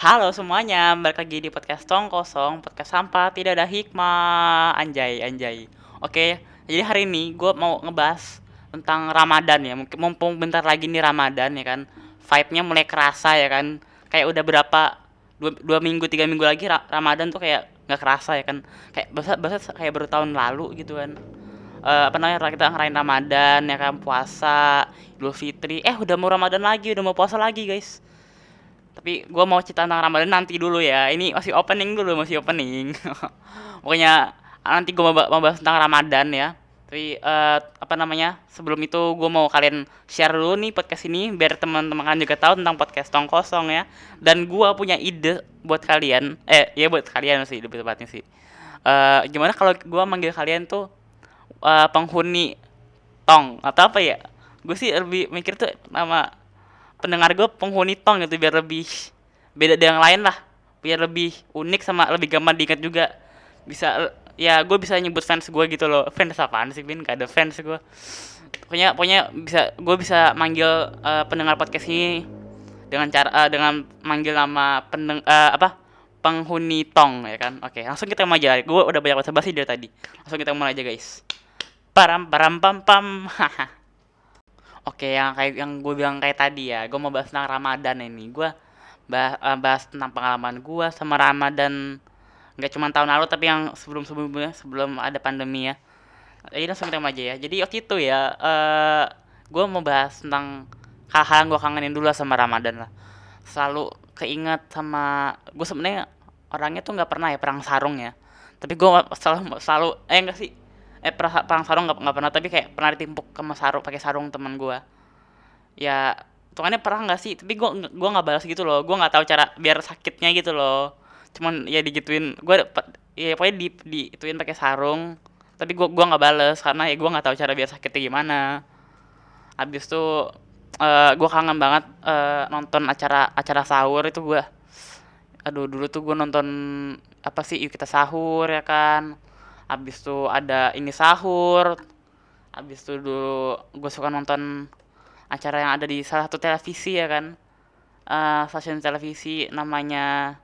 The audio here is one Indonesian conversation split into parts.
Halo semuanya, balik lagi di podcast Tong Kosong, podcast sampah tidak ada hikmah, anjay, anjay. Oke, jadi hari ini gue mau ngebahas tentang Ramadan ya, mungkin mumpung bentar lagi nih Ramadan ya kan, vibe-nya mulai kerasa ya kan, kayak udah berapa dua, dua minggu tiga minggu lagi Ra- Ramadan tuh kayak nggak kerasa ya kan, kayak bahasa bahasa kayak baru tahun lalu gitu kan. Eh, apa namanya kita ngerayain Ramadan ya kan puasa Idul Fitri. Eh udah mau Ramadan lagi udah mau puasa lagi guys tapi gue mau cerita tentang Ramadan nanti dulu ya. Ini masih opening dulu, masih opening. Pokoknya nanti gue mau, ba- mau bahas tentang Ramadan ya. Tapi eh, apa namanya? Sebelum itu gue mau kalian share dulu nih podcast ini biar teman-teman kalian juga tahu tentang podcast Tong Kosong ya. Dan gue punya ide buat kalian. Eh, ya buat kalian sih lebih tepatnya sih. Eh, gimana kalau gue manggil kalian tuh eh, penghuni Tong atau apa ya? Gue sih lebih mikir tuh nama pendengar gue penghuni tong gitu biar lebih beda dari yang lain lah. Biar lebih unik sama lebih gampang diingat juga. Bisa ya gue bisa nyebut fans gue gitu loh. Fans apaan sih Bin gak ada fans gue pokoknya pokoknya bisa gue bisa manggil eh, pendengar podcast ini dengan cara eh, dengan manggil nama pendeng eh, apa? Penghuni tong ya kan? Oke langsung kita mulai aja. Gue udah banyak bahasa basi dari tadi. Langsung kita mulai aja guys. Param param pam pam. haha Oke, yang kayak yang gue bilang kayak tadi ya, gue mau bahas tentang Ramadan ini. Gue bahas, bahas tentang pengalaman gue sama Ramadan nggak cuma tahun lalu tapi yang sebelum sebelumnya sebelum ada pandemi ya. Jadi langsung mulai aja ya. Jadi waktu itu ya, eh gue mau bahas tentang hal-hal yang gue kangenin dulu sama Ramadan lah. Selalu keinget sama gue sebenarnya orangnya tuh nggak pernah ya perang sarung ya. Tapi gue selalu selalu eh enggak sih eh perang, sarung nggak nggak pernah tapi kayak pernah ditimpuk sama sarung pakai sarung teman gue ya hitungannya pernah nggak sih? Tapi gue gua nggak balas gitu loh. Gue nggak tahu cara biar sakitnya gitu loh. Cuman ya digituin gue ya pokoknya di diituin pakai sarung. Tapi gue gua nggak bales karena ya gue nggak tahu cara biar sakitnya gimana. Habis tuh eh gue kangen banget eh, nonton acara acara sahur itu gue aduh dulu tuh gue nonton apa sih yuk kita sahur ya kan habis tuh ada ini sahur habis tuh dulu gue suka nonton acara yang ada di salah satu televisi ya kan? Eh stasiun televisi namanya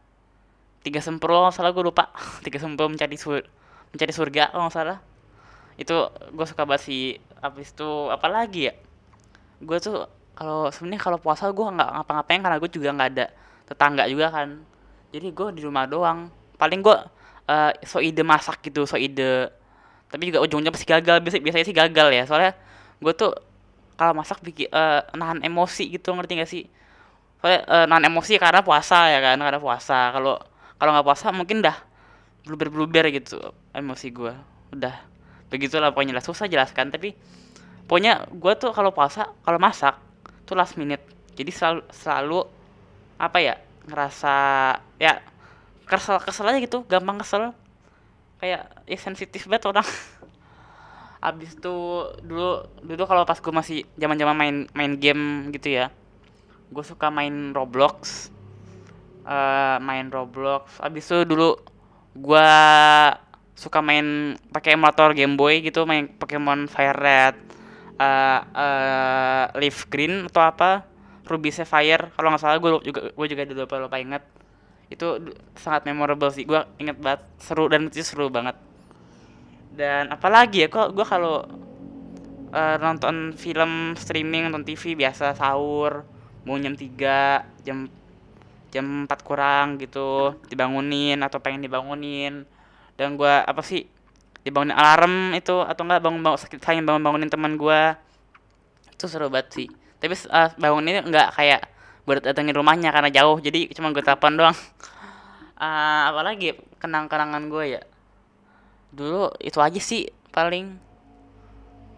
Tiga nggak salah gue lupa. Tiga Sempurna mencari sur mencari surga kalau nggak salah. Itu gue suka banget sih. Habis itu apa lagi ya? Gue tuh kalau sebenarnya kalau puasa gue nggak ngapa-ngapain karena gue juga nggak ada tetangga juga kan. Jadi gue di rumah doang. Paling gue eh, so ide masak gitu so ide. Tapi juga ujungnya pasti gagal. Biasa biasanya sih gagal ya. Soalnya gue tuh kalau masak bikin eh, nahan emosi gitu ngerti gak sih? Soalnya eh, nahan emosi karena puasa ya kan karena puasa. Kalau kalau nggak puasa mungkin dah bluber bluber gitu emosi gue udah. Begitulah pokoknya lah. Susah jelaskan. Tapi pokoknya gue tuh kalau puasa kalau masak tuh last minute. Jadi selalu selalu apa ya ngerasa ya kesel kesel aja gitu gampang kesel. Kayak ya sensitif banget orang. Abis itu dulu dulu kalau pas gue masih zaman zaman main main game gitu ya gue suka main Roblox. Eh main Roblox. Abis itu dulu gue suka main pakai emulator Game Boy gitu main Pokemon Fire Red eh eh, Leaf Green atau apa Ruby Sapphire. Kalau nggak salah gue juga gue juga dulu lupa lupa inget itu sangat memorable sih. Gue inget banget seru dan itu seru banget. Dan apalagi ya kok gue kalau eh, nonton film streaming nonton TV biasa sahur mau jam 3 jam jam 4 kurang gitu dibangunin atau pengen dibangunin. Dan gua apa sih dibangunin alarm itu atau enggak bangun bangun sakit bangun bangunin teman gua. Itu seru banget sih. Tapi uh, banguninnya enggak kayak gue datengin rumahnya karena jauh jadi cuma gue telepon doang. Uh, apalagi kenang-kenangan gue ya. Dulu itu aja sih paling.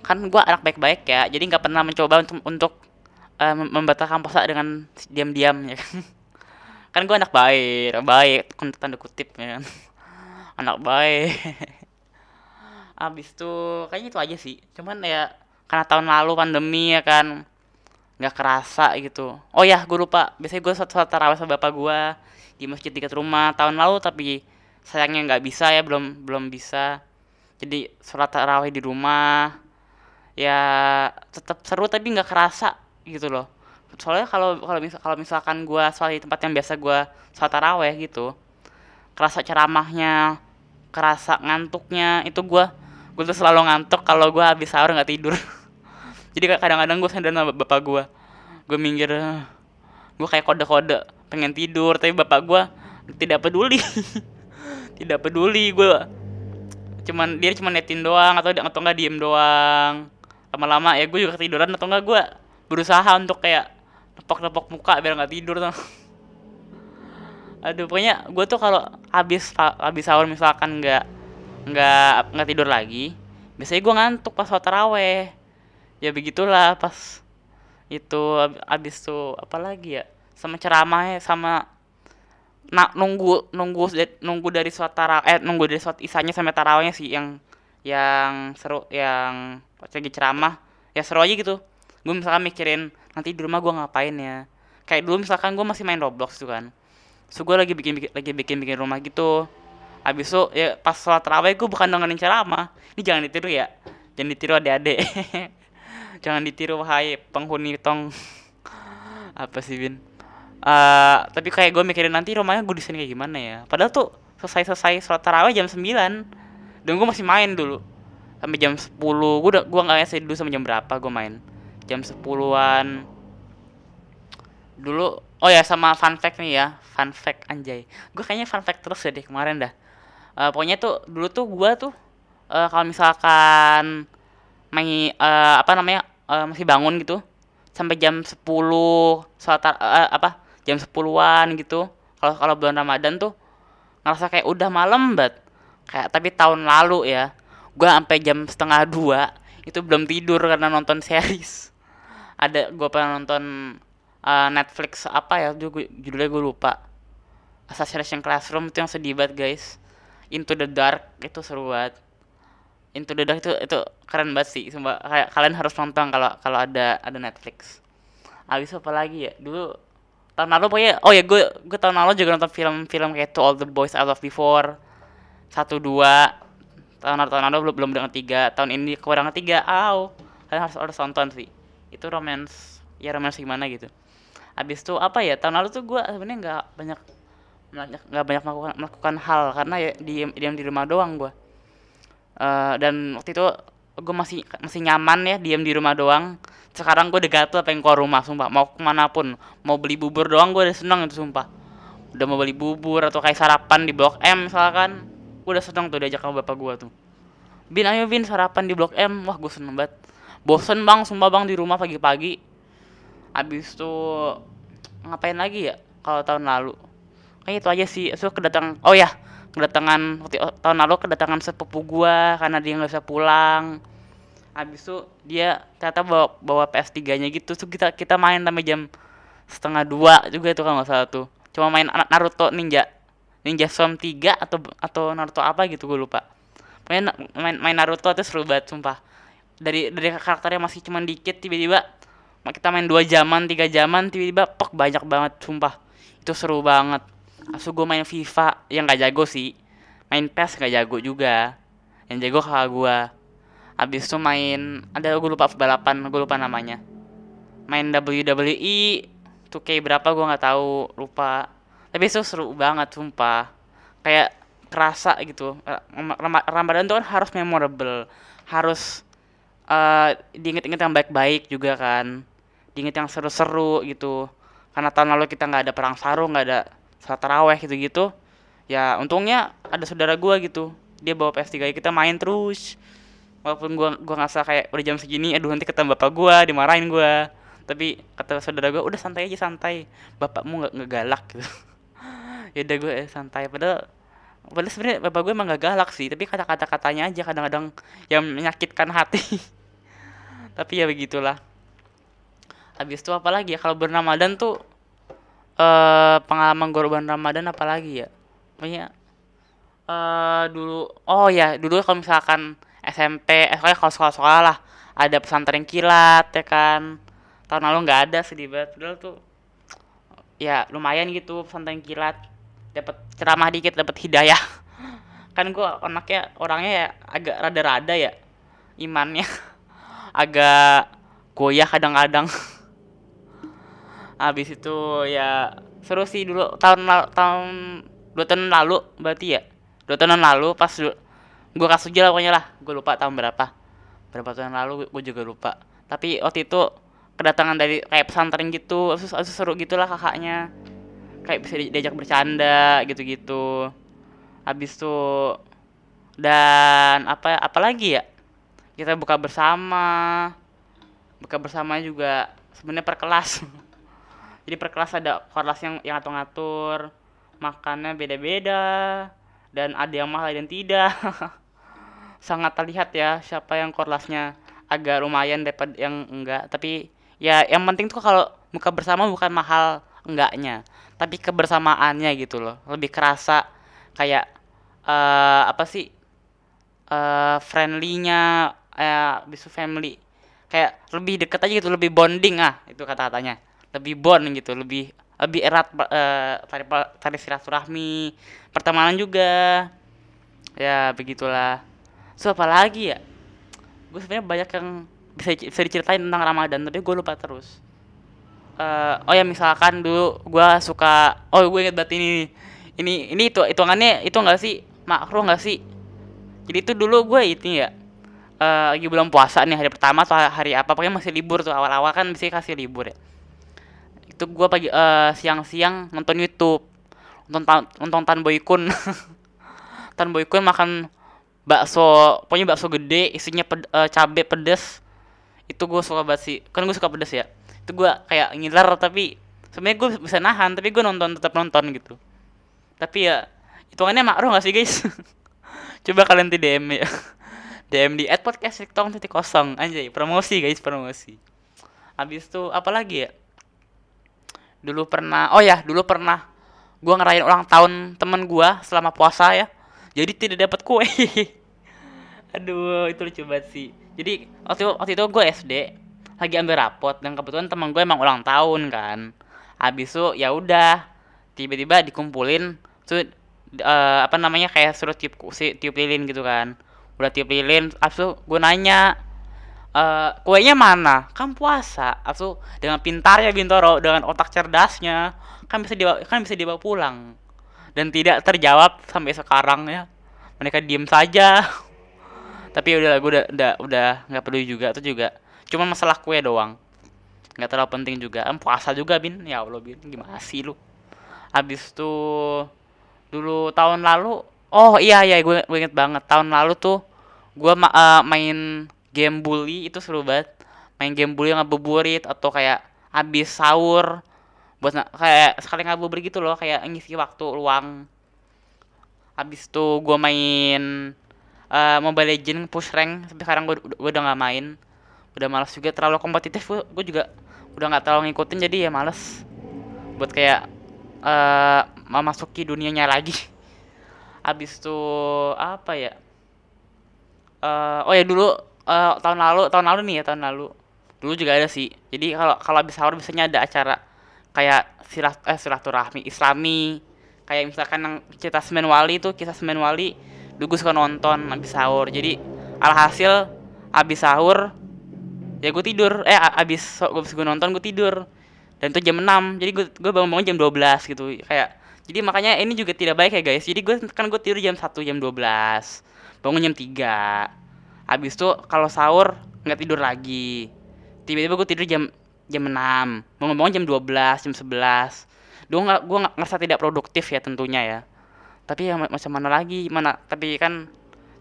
Kan gua anak baik-baik ya jadi nggak pernah mencoba untuk untuk mem- membatalkan puasa dengan diam-diam ya kan. Kan gue anak baik baik tanda kutip ya kan. Anak baik. Abis tuh kayaknya itu aja sih. Cuman ya karena tahun lalu pandemi ya kan nggak kerasa gitu. Oh ya gue lupa. Biasanya gue sholat sholat tarawih sama bapak gue di masjid dekat rumah tahun lalu tapi sayangnya nggak bisa ya belum belum bisa. Jadi sholat tarawih di rumah ya tetap seru tapi nggak kerasa gitu loh. Soalnya kalau kalau misal kalau misalkan gue sholat di tempat yang biasa gue sholat taraweh gitu kerasa ceramahnya kerasa ngantuknya itu gue gue tuh selalu ngantuk kalau gue habis sahur nggak tidur jadi kadang-kadang gue sendiri sama bapak gue gue minggir gue kayak kode-kode pengen tidur tapi bapak gue tidak peduli. Tidak peduli gue cuman dia cuma netin doang atau atau nggak diem doang. Lama-lama ya gue juga ketiduran atau enggak gue berusaha untuk kayak nepok-nepok muka biar nggak tidur tuh. Aduh pokoknya gue tuh kalau habis habis sahur misalkan nggak nggak nggak tidur lagi biasanya gue ngantuk pas sholat taraweh ya begitulah pas itu habis tuh apa lagi ya sama ceramahnya sama nak nunggu nunggu nunggu dari sholat taraweh eh nunggu dari sholat isanya sampai tarawehnya sih yang yang seru yang lagi ceramah. Ya seru aja gitu. Gue misalkan mikirin nanti di rumah gue ngapain ya? Kayak dulu misalkan gue masih main Roblox tuh kan. So gue lagi bikin, bikin lagi bikin bikin rumah gitu. Habis itu ya pas sholat terawih gue bukan dengerin ceramah. Ini jangan ditiru ya. Jangan ditiru adik-adik jangan ditiru wahai penghuni tong. Apa sih bin? Uh, tapi kayak gue mikirin nanti rumahnya gue desain kayak gimana ya? Padahal tuh selesai selesai sholat tarawih jam 9 dan gue masih main dulu. Sampai jam 10 gue udah gue nggak ngasih dulu sampai jam berapa gue main? Jam 10-an dulu oh ya sama fun fact nih ya. Fun fact anjay. Gue kayaknya fun fact terus ya deh kemarin dah. Uh, pokoknya tuh dulu tuh gue tuh uh, kalau misalkan main uh, apa namanya uh, masih bangun gitu. Sampai jam 10 sholat uh, apa jam 10-an gitu. Kalau kalau bulan Ramadan tuh ngerasa kayak udah malam banget. Kayak tapi tahun lalu ya gue sampai jam setengah dua itu belum tidur karena nonton series. Ada gue pernah nonton uh, Netflix apa ya judulnya gue lupa. Assassination Classroom itu yang sedih banget guys. Into the Dark itu seru banget Into the Dark itu itu keren banget sih sumpah. Kayak kalian harus nonton kalau kalau ada ada Netflix. Abis apa lagi ya? Dulu tahun lalu pokoknya oh ya gue gue tahun lalu juga nonton film-film kayak To All the Boys I Loved Before satu dua. Tahun lalu tahun lalu belum belum dengan tiga. Tahun ini kurang tiga. Aw kalian harus harus nonton sih. Itu romance ya romance gimana gitu. Habis itu apa ya tahun lalu tuh gue sebenarnya nggak banyak nggak banyak melakukan melakukan hal. Karena ya diam diam di rumah doang gue uh, dan waktu itu gue masih masih nyaman ya diam di rumah doang. Sekarang gue udah gatel pengen keluar rumah sumpah. Mau ke mana pun mau beli bubur doang gue udah seneng itu sumpah. Udah mau beli bubur atau kayak sarapan di blok M misalkan gue udah seneng tuh diajak sama bapak gue tuh. Bin ayo Bin sarapan di blok M. Wah gue seneng banget. Bosen bang sumpah bang di rumah pagi-pagi. Abis tuh ngapain lagi ya kalau tahun lalu? Kayak itu aja sih. So kedatangan oh ya kedatangan tahun lalu kedatangan sepupu gue karena dia nggak bisa pulang. Abis itu dia ternyata bawa bawa PS3 nya gitu. Tuh kita kita main sampai jam setengah dua juga itu kalau nggak salah tuh. Cuma main Naruto Ninja Ninja Storm 3 atau atau Naruto apa gitu gue lupa. Main main, main Naruto itu seru banget sumpah. Dari dari karakternya masih cuman dikit tiba-tiba kita main dua jaman tiga jaman tiba-tiba pok banyak banget sumpah. Itu seru banget asu gue main FIFA. Yang gak jago sih. Main PES gak jago juga. Yang jago kakak gue habis itu main ada gue lupa balapan gue lupa namanya. Main WWE 2K berapa gue nggak tahu lupa. Tapi itu seru banget sumpah. Kayak kerasa gitu. Ramadan tuh kan harus memorable. Harus uh, diinget-inget yang baik-baik juga kan. Diinget yang seru-seru gitu. Karena tahun lalu kita nggak ada perang sarung nggak ada salat taraweh gitu-gitu ya untungnya ada saudara gua gitu. Dia bawa PS3 kita main terus. Walaupun gua gua ngerasa kayak udah jam segini aduh nanti ketemu bapak gua dimarahin gua. Tapi kata saudara gua udah santai aja santai. Bapakmu nggak nggak galak. Gitu ya udah gue eh, santai. Padahal padahal sebenarnya bapak gue emang gak galak sih tapi kata-kata katanya aja kadang-kadang yang menyakitkan hati. Tapi ya begitulah. Habis itu apa lagi ya? Kalau bernamadan tuh eh pengalaman korban ramadan apa lagi ya? Pokoknya eh dulu oh ya dulu kalau misalkan SMP eh kalau sekolah-sekolah lah ada pesantren kilat ya kan. Tahun lalu nggak ada sedih banget padahal tuh ya lumayan gitu pesantren kilat. Dapat ceramah dikit dapat hidayah. Kan gue anaknya orangnya ya agak rada-rada ya imannya. Agak goyah kadang-kadang habis itu ya seru sih dulu tahun tahun dua tahun lalu berarti ya. Dua tahun lalu pas gue tujuh lah pokoknya lah. Gue lupa tahun berapa. Berapa tahun lalu gue juga lupa. Tapi waktu itu kedatangan dari kayak pesantren gitu terus terus seru gitulah kakaknya. Kayak bisa di- diajak bercanda gitu-gitu. Habis tuh dan apa apalagi ya? Kita buka bersama. Buka bersama juga sebenarnya per kelas jadi per kelas ada kelas yang yang ngatur-ngatur makannya beda-beda dan ada yang mahal dan tidak. Sangat terlihat ya siapa yang kelasnya agak lumayan daripada yang enggak. Tapi ya yang penting tuh kalau buka bersama bukan mahal enggaknya tapi kebersamaannya gitu loh. Lebih kerasa kayak eh apa sih eh friendly-nya eh bisu family. Kayak lebih deket aja gitu lebih bonding ah itu kata-katanya lebih bond gitu lebih lebih erat eh tali tali silaturahmi pertemanan juga. Ya begitulah. So apa lagi ya? Gue sebenarnya banyak yang bisa bisa diceritain tentang Ramadan tapi gue lupa terus. Eh, oh ya misalkan dulu gue suka oh gue inget banget ini ini ini itu hitungannya itu enggak sih? Makruh enggak sih? Jadi itu dulu gue itu ya eh lagi bulan puasa nih hari pertama atau hari apa pokoknya masih libur tuh awal-awal kan bisa kasih libur ya itu gue pagi eh, siang-siang nonton YouTube. Nonton Tan- nonton Tan Boy Kun. Tan Boy Kun makan bakso pokoknya bakso gede isinya ped, eh, cabe pedes. Itu gue suka banget sih. Kan gue suka pedes ya. Itu gue kayak ngiler tapi sebenarnya gue bisa nahan tapi gue nonton tetap nonton gitu. Tapi ya hitungannya makruh gak sih guys? Coba kalian di DM ya. DM di at podcast titik kosong. Anjay promosi guys promosi. Habis itu apa lagi ya dulu pernah oh ya dulu pernah gua ngerayain ulang tahun temen gua selama puasa ya. Jadi tidak dapat kue. Aduh itu lucu banget sih. Jadi waktu waktu itu gue SD lagi ambil rapot dan kebetulan temen gue emang ulang tahun kan. Habis itu ya udah tiba-tiba dikumpulin tuh eh, apa namanya kayak suruh tiup tiup lilin gitu kan. Udah tiup lilin habis itu gue nanya eh kuenya mana? Kan puasa. Itu dengan pintarnya Bintoro dengan otak cerdasnya kan bisa dibawa kan bisa dibawa pulang. Dan tidak terjawab sampai sekarang ya. Mereka diem saja. Tapi udah gue udah udah udah nggak peduli juga itu juga. Cuma masalah kue doang. Nggak terlalu penting juga. Em puasa juga bin. Ya allah bin. Gimana sih lu? Habis tuh dulu tahun lalu oh iya iya gue gue inget banget. Tahun lalu tuh gue eh, main game bully itu seru banget. Main game bully ngabuburit atau kayak habis sahur buat kayak sekali ngabuburit gitu loh kayak ngisi waktu luang. Habis tuh gue main eh, Mobile Legend push rank tapi sekarang gue udah nggak main. Udah malas juga terlalu kompetitif gue juga udah nggak terlalu ngikutin jadi ya males. Buat kayak eh memasuki dunianya lagi. Habis tuh apa ya? Eh oh ya dulu eh, tahun lalu tahun lalu nih ya tahun lalu. Dulu juga ada sih. Jadi kalau kalau habis sahur biasanya ada acara kayak silah eh silaturahmi islami. Kayak misalkan yang cerita Semen Wali itu kisah Semen Wali dulu suka nonton habis sahur. Jadi alhasil habis sahur ya gue tidur. Eh a- abis gue gue nonton gue tidur. Dan itu jam 6 jadi gue gue bangun bangun jam 12 gitu. Kayak jadi makanya ini juga tidak baik ya guys. Jadi gue kan gue tidur jam 1 jam 12 bangun jam 3 habis itu kalau sahur nggak tidur lagi. Tiba-tiba gue tidur jam jam 6 bangun bangun jam 12 jam 11 gue nggak gue ngerasa tidak produktif ya tentunya ya. Tapi ya ma- macam mana lagi? Mana tapi kan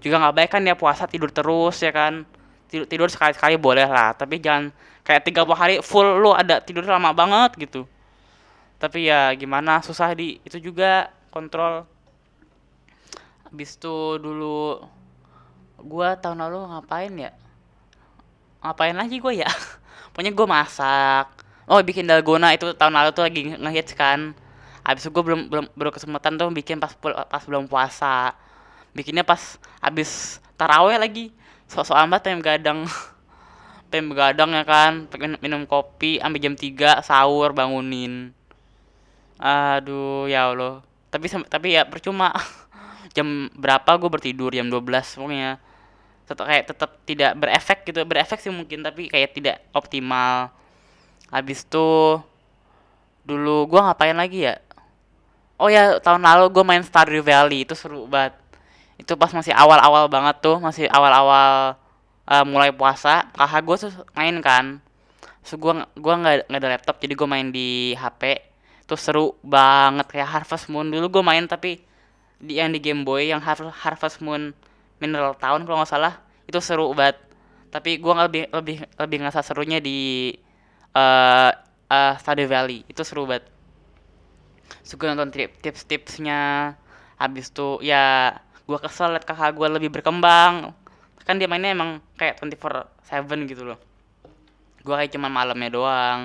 juga nggak baik kan ya puasa tidur terus ya kan. Tidur, tidur sekali-sekali boleh lah. Tapi jangan kayak 30 hari full lu ada tidur lama banget gitu. Tapi ya gimana susah di itu juga kontrol. Habis itu dulu gua tahun lalu ngapain ya? Ngapain lagi gue ya? Pokoknya gue masak. Oh bikin dalgona itu tahun lalu tuh lagi ngehits kan. Habis itu gue belum belum baru kesempatan tuh bikin pas pas belum puasa. Bikinnya pas habis taraweh lagi. Sok-sok amat pengen begadang pengen begadang ya kan. Pengen minum kopi sampai jam 3 sahur bangunin. Aduh ya allah. Tapi tapi ya percuma. Jam berapa gue bertidur? Jam 12 pokoknya tetap kayak tetap tidak berefek gitu. Berefek sih mungkin tapi kayak tidak optimal. Habis itu dulu gua ngapain lagi ya? Oh ya tahun lalu gue main Stardew Valley itu seru banget. Itu pas masih awal-awal banget tuh masih awal-awal uh, mulai puasa kakak gue tuh main kan. So gue gua nggak nggak ada laptop jadi gue main di HP tuh seru banget kayak Harvest Moon. Dulu gue main tapi di yang di Game Boy yang Har Harvest Moon Mineral Town kalau nggak salah. Itu seru banget. Tapi gue lebih lebih lebih ngerasa serunya di uh, uh, Stardew Valley. Itu seru banget. Suka nonton tips-tipsnya. Habis tuh ya gue kesel liat kakak gue lebih berkembang. Kan dia mainnya emang kayak 24/7 gitu loh. Gue kayak cuman malamnya doang.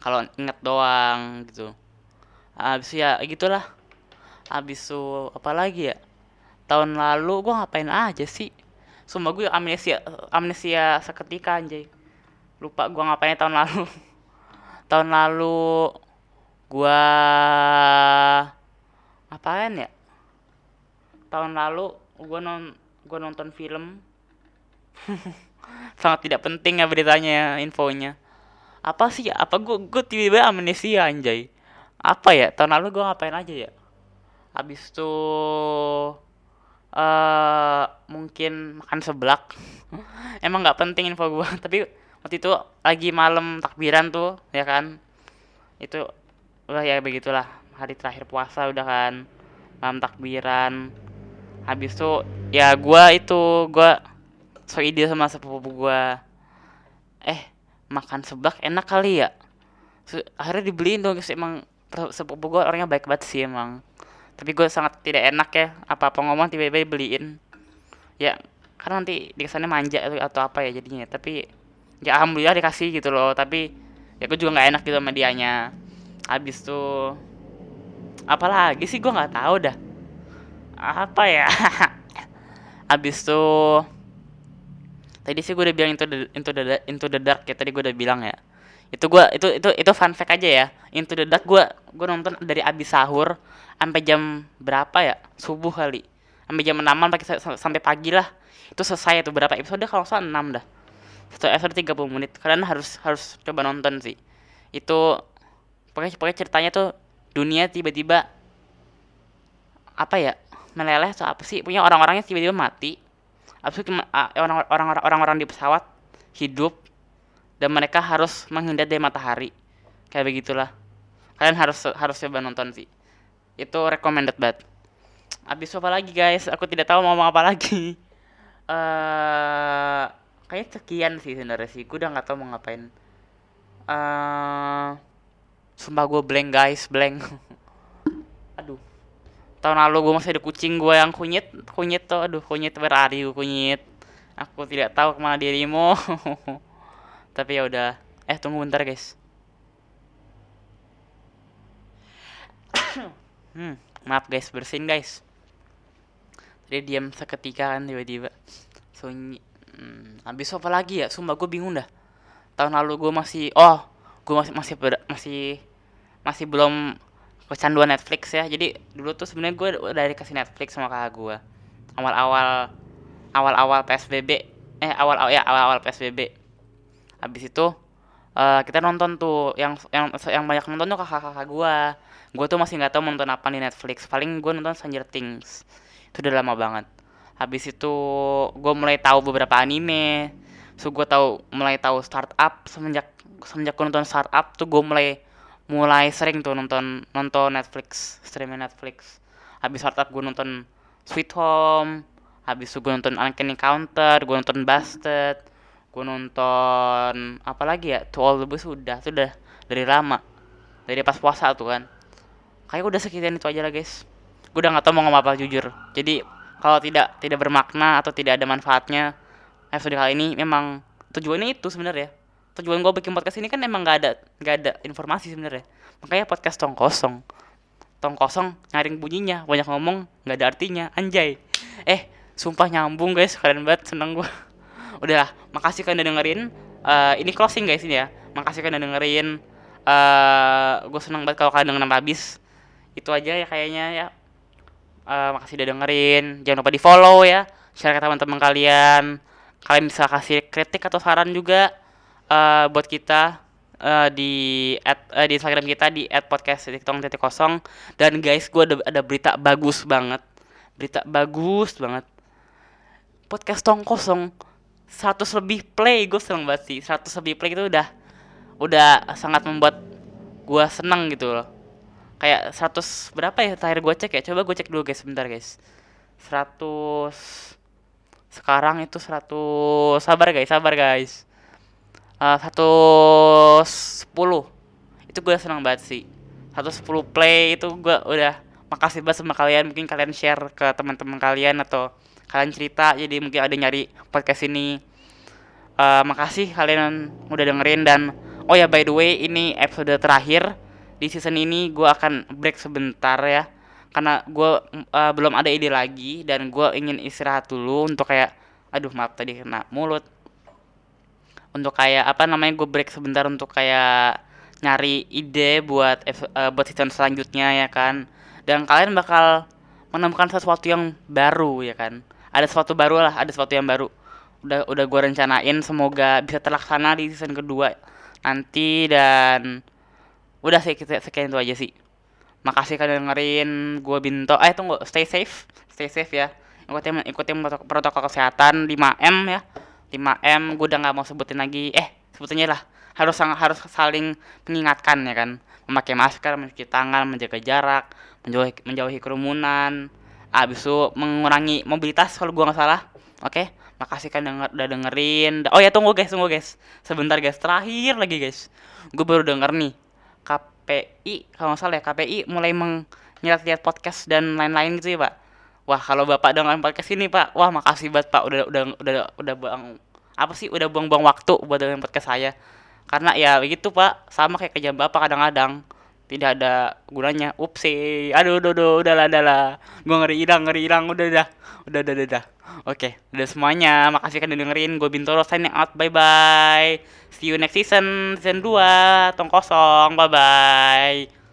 Kalau inget doang gitu. Habis ya gitulah. Habis tuh apa lagi ya tahun lalu gue ngapain aja sih? Sumpah gue amnesia amnesia seketika anjay. Lupa gue ngapain tahun lalu. Tahun lalu gua apaan ya? Tahun lalu gua non gua nonton film. Sangat tidak penting ya beritanya infonya. Apa sih apa gua gua tiba-tiba amnesia anjay. Apa ya? Tahun lalu gua ngapain aja ya? Habis tuh uh, mungkin makan seblak. Emang nggak penting info gua. Tapi waktu itu lagi malam takbiran tuh ya kan? Itu udah ya begitulah. Hari terakhir puasa udah kan. Malam takbiran. Habis tuh ya gua itu gua so ide sama sepupu gua. Eh makan seblak enak kali ya? Akhirnya dibeliin dong guys emang sepupu gua orangnya baik banget sih emang tapi gue sangat tidak enak ya apa apa ngomong tiba-tiba beliin ya karena nanti dikesannya manja atau, apa ya jadinya. Tapi ya alhamdulillah dikasih gitu loh. Tapi ya gue juga nggak enak gitu sama dianya. Habis tuh apalagi sih gue nggak tahu dah. Apa ya? Habis tuh tadi sih gue udah bilang itu into the into the dark ya tadi gue udah bilang ya. Itu gue itu itu itu fun fact aja ya. Into the dark gue gue nonton dari abis sahur sampai jam berapa ya? Subuh kali. Sampai jam enaman pagi sampai pagi lah. Itu selesai itu berapa episode? Kalau salah enam dah. Satu episode 30 menit. Kalian harus harus coba nonton sih. Itu pokoknya pokoknya ceritanya tuh dunia tiba-tiba apa ya? Meleleh atau apa sih? Punya orang-orangnya tiba-tiba mati. Abis itu orang-orang orang-orang di pesawat hidup dan mereka harus menghindar dari matahari. Kayak begitulah. Kalian harus harus coba nonton sih itu recommended banget abis apa lagi guys aku tidak tahu mau ngomong apa lagi eh uh, kayak sekian sih sebenarnya sih gue udah nggak tahu mau ngapain eh uh, Sumpah gue blank guys, blank. aduh. Tahun lalu gue masih ada kucing gue yang kunyit, kunyit tuh, aduh kunyit berari kunyit. Aku tidak tahu ke mana dirimu. Tapi ya udah. Eh tunggu bentar guys. Hmm, maaf guys, bersin guys. Tadi diam seketika kan tiba-tiba. Sunyi. Hmm, habis apa lagi ya? Sumpah gue bingung dah. Tahun lalu gue masih, oh, gue masih masih masih masih belum kecanduan Netflix ya jadi dulu tuh sebenarnya gue udah dikasih Netflix sama kakak gue awal-awal awal-awal PSBB eh awal awal ya awal-awal PSBB habis itu uh, kita nonton tuh yang yang yang banyak nonton tuh kakak-kakak gue gue tuh masih nggak tahu nonton apa di Netflix. Paling gue nonton Stranger Things. Itu udah lama banget. Habis itu gue mulai tahu beberapa anime. So gue tahu mulai tahu startup. Semenjak semenjak gue nonton startup tuh gue mulai mulai sering tuh nonton nonton Netflix streaming Netflix. Habis startup gue nonton Sweet Home. Habis itu gue nonton Uncanny Counter gue nonton Busted gue nonton apa lagi ya? To All the Boys udah tuh udah dari lama. Dari pas puasa tuh kan kayak udah sekian itu aja lah guys. Gue udah gak tau mau ngomong apa jujur. Jadi kalau tidak tidak bermakna atau tidak ada manfaatnya episode kali ini memang tujuannya itu sebenarnya. Tujuan gue bikin podcast ini kan emang gak ada gak ada informasi sebenarnya. Makanya podcast tong kosong. Tong kosong nyaring bunyinya banyak ngomong nggak ada artinya. Anjay. Eh sumpah nyambung guys. Keren banget seneng gue udah makasih kalian udah dengerin. Uh, ini closing guys ini ya. Makasih kalian udah dengerin. Uh, eh, gue seneng banget kalau kalian dengerin habis itu aja ya kayaknya ya. Uh, makasih udah dengerin. Jangan lupa di follow ya. Share ke teman-teman kalian. Kalian bisa kasih kritik atau saran juga uh, buat kita uh, di at, uh, di Instagram kita di @podcast_tong_kosong dan guys gue ada ada berita bagus banget. Berita bagus banget. Podcast tong kosong. 100 lebih play. Gue seneng banget sih. 100 lebih play itu udah udah sangat membuat gue seneng gitu loh kayak 100 berapa ya terakhir gue cek ya? Coba gue cek dulu guys sebentar guys. 100 sekarang itu 100 sabar guys sabar guys. Uh, 110 itu gue seneng banget sih. 110 play itu gue udah makasih banget sama kalian. Mungkin kalian share ke teman-teman kalian atau kalian cerita. Jadi mungkin ada nyari podcast ini. Uh, makasih kalian udah dengerin dan oh ya by the way ini episode terakhir di season ini gue akan break sebentar ya. Karena gue uh, belum ada ide lagi dan gue ingin istirahat dulu untuk kayak aduh maaf tadi kena mulut. Untuk kayak apa namanya gue break sebentar untuk kayak nyari ide buat uh, buat season selanjutnya ya kan. Dan kalian bakal menemukan sesuatu yang baru ya kan. Ada sesuatu baru lah ada sesuatu yang baru. Udah udah gue rencanain semoga bisa terlaksana di season kedua nanti dan udah sih kita sekian itu aja sih. Makasih kalian dengerin gue binto. Eh tunggu stay safe. Stay safe ya. Ikutin ikutin protokol kesehatan 5M ya. 5M gue udah nggak mau sebutin lagi. Eh sebutinnya lah. Harus harus saling mengingatkan ya kan. Memakai masker mencuci tangan menjaga jarak menjauhi menjauhi kerumunan. Abis itu mengurangi mobilitas kalau gua nggak salah. Oke? Okay? makasih kan denger, udah dengerin. Oh ya tunggu guys tunggu guys. Sebentar guys terakhir lagi guys. Gue baru denger nih KPI kalau nggak salah ya KPI mulai menyirat-lihat podcast dan lain-lain gitu ya pak. Wah kalau bapak dengan podcast ini pak wah makasih banget pak udah udah udah udah buang apa sih udah buang-buang waktu buat dengan podcast saya. Karena ya begitu pak sama kayak kerjaan bapak kadang-kadang tidak ada gunanya. Upsi. Aduh udah udah udah lah udah lah. Gue ngeri hilang ngeri hilang. Udah udah udah udah udah. Oke udah semuanya. Makasih kan udah dengerin. Gue Bintoro signing out. Bye bye see you next season. Season 2 tong kosong. Bye bye